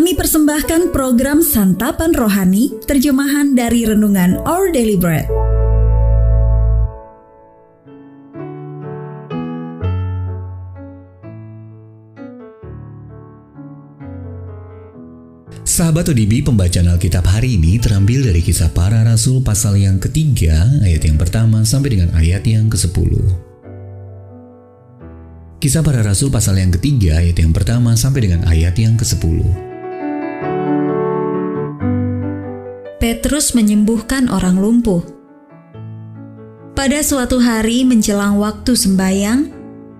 Kami persembahkan program Santapan Rohani, terjemahan dari Renungan Our Daily Bread. Sahabat ODB, pembacaan Alkitab hari ini terambil dari kisah para rasul pasal yang ketiga, ayat yang pertama sampai dengan ayat yang ke-10. Kisah para Rasul pasal yang ketiga ayat yang pertama sampai dengan ayat yang ke-10. Petrus menyembuhkan orang lumpuh. Pada suatu hari menjelang waktu sembayang,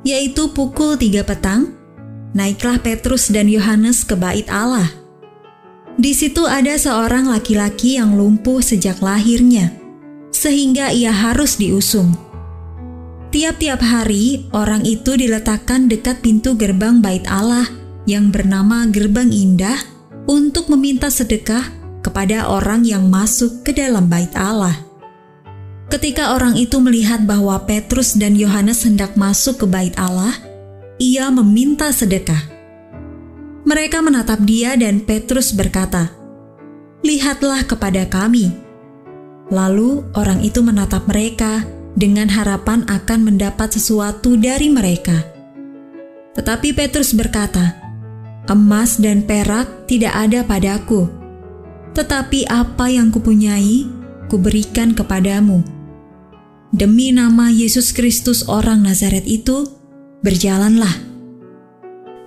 yaitu pukul tiga petang, naiklah Petrus dan Yohanes ke bait Allah. Di situ ada seorang laki-laki yang lumpuh sejak lahirnya, sehingga ia harus diusung. Tiap-tiap hari, orang itu diletakkan dekat pintu gerbang bait Allah yang bernama Gerbang Indah untuk meminta sedekah kepada orang yang masuk ke dalam bait Allah. Ketika orang itu melihat bahwa Petrus dan Yohanes hendak masuk ke bait Allah, ia meminta sedekah. Mereka menatap dia dan Petrus berkata, "Lihatlah kepada kami." Lalu orang itu menatap mereka dengan harapan akan mendapat sesuatu dari mereka. Tetapi Petrus berkata, "Emas dan perak tidak ada padaku, tetapi apa yang kupunyai, kuberikan kepadamu. Demi nama Yesus Kristus orang Nazaret itu, berjalanlah."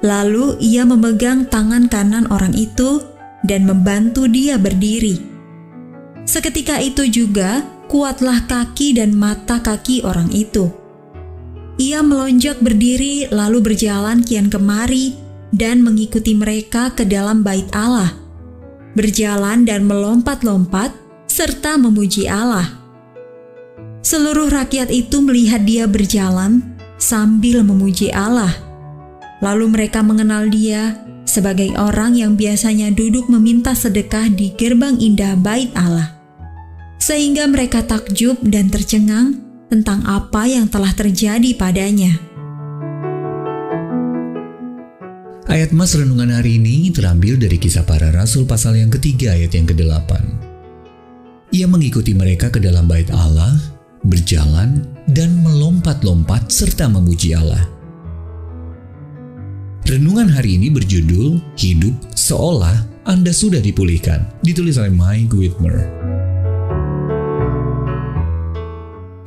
Lalu ia memegang tangan kanan orang itu dan membantu dia berdiri. Seketika itu juga kuatlah kaki dan mata kaki orang itu. Ia melonjak berdiri lalu berjalan kian kemari dan mengikuti mereka ke dalam bait Allah. Berjalan dan melompat-lompat serta memuji Allah. Seluruh rakyat itu melihat dia berjalan sambil memuji Allah. Lalu mereka mengenal dia sebagai orang yang biasanya duduk meminta sedekah di gerbang indah bait Allah sehingga mereka takjub dan tercengang tentang apa yang telah terjadi padanya. Ayat Mas Renungan hari ini terambil dari kisah para rasul pasal yang ketiga ayat yang ke-8. Ia mengikuti mereka ke dalam bait Allah, berjalan, dan melompat-lompat serta memuji Allah. Renungan hari ini berjudul Hidup Seolah Anda Sudah Dipulihkan, ditulis oleh Mike Whitmer.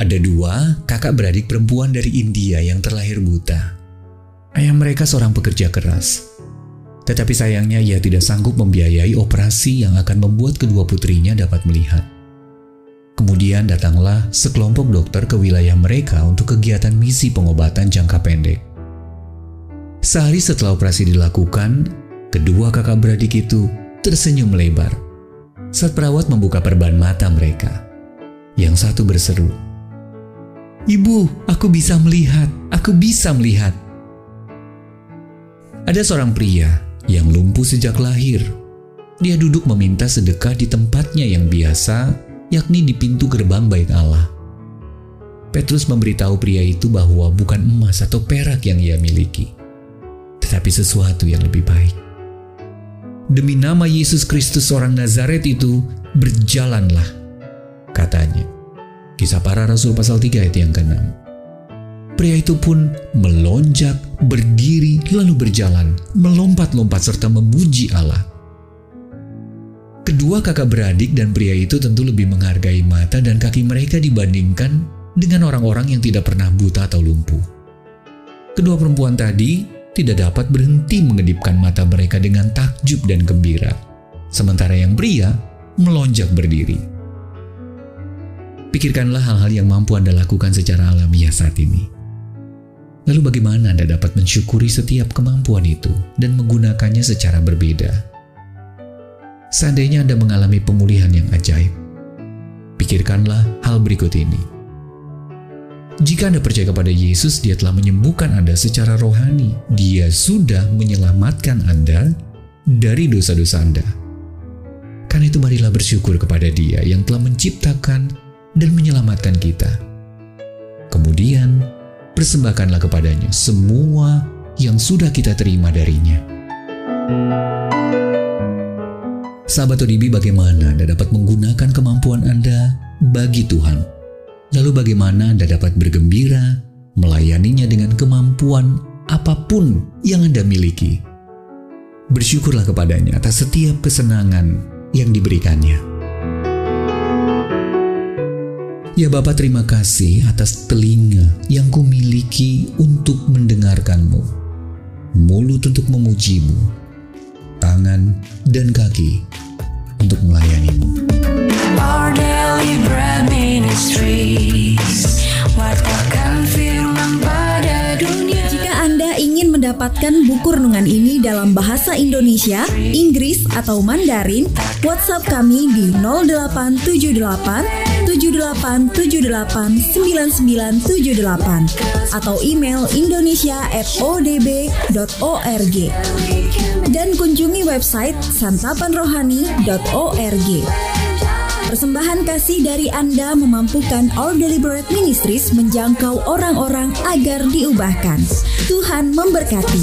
Ada dua kakak beradik perempuan dari India yang terlahir buta. Ayah mereka seorang pekerja keras. Tetapi sayangnya ia tidak sanggup membiayai operasi yang akan membuat kedua putrinya dapat melihat. Kemudian datanglah sekelompok dokter ke wilayah mereka untuk kegiatan misi pengobatan jangka pendek. Sehari setelah operasi dilakukan, kedua kakak beradik itu tersenyum lebar saat perawat membuka perban mata mereka. Yang satu berseru, Ibu, aku bisa melihat, aku bisa melihat. Ada seorang pria yang lumpuh sejak lahir. Dia duduk meminta sedekah di tempatnya yang biasa, yakni di pintu gerbang bait Allah. Petrus memberitahu pria itu bahwa bukan emas atau perak yang ia miliki, tetapi sesuatu yang lebih baik. Demi nama Yesus Kristus orang Nazaret itu, berjalanlah, katanya. Kisah para Rasul pasal 3 ayat yang ke-6. Pria itu pun melonjak, berdiri, lalu berjalan, melompat-lompat serta memuji Allah. Kedua kakak beradik dan pria itu tentu lebih menghargai mata dan kaki mereka dibandingkan dengan orang-orang yang tidak pernah buta atau lumpuh. Kedua perempuan tadi tidak dapat berhenti mengedipkan mata mereka dengan takjub dan gembira, sementara yang pria melonjak berdiri. Pikirkanlah hal-hal yang mampu Anda lakukan secara alamiah saat ini. Lalu bagaimana Anda dapat mensyukuri setiap kemampuan itu dan menggunakannya secara berbeda? Seandainya Anda mengalami pemulihan yang ajaib, pikirkanlah hal berikut ini. Jika Anda percaya kepada Yesus, Dia telah menyembuhkan Anda secara rohani. Dia sudah menyelamatkan Anda dari dosa-dosa Anda. Karena itu marilah bersyukur kepada Dia yang telah menciptakan dan menyelamatkan kita. Kemudian, persembahkanlah kepadanya semua yang sudah kita terima darinya. Sahabat ODB bagaimana Anda dapat menggunakan kemampuan Anda bagi Tuhan? Lalu bagaimana Anda dapat bergembira, melayaninya dengan kemampuan apa pun yang Anda miliki? Bersyukurlah kepadanya atas setiap kesenangan yang diberikannya. Ya Bapa terima kasih atas telinga yang kumiliki untuk mendengarkanmu, mulut untuk memujimu, tangan dan kaki untuk melayanimu. Our daily bread ministries Wartakan firman pada dunia. Jika Anda ingin mendapatkan buku renungan ini dalam bahasa Indonesia, Inggris, atau Mandarin, WhatsApp kami di 0878 7878 9978 atau email indonesia@odb.org dan kunjungi website santapanrohani.org. Persembahan kasih dari Anda memampukan Our Deliberate Ministries menjangkau orang-orang agar diubahkan. Tuhan memberkati.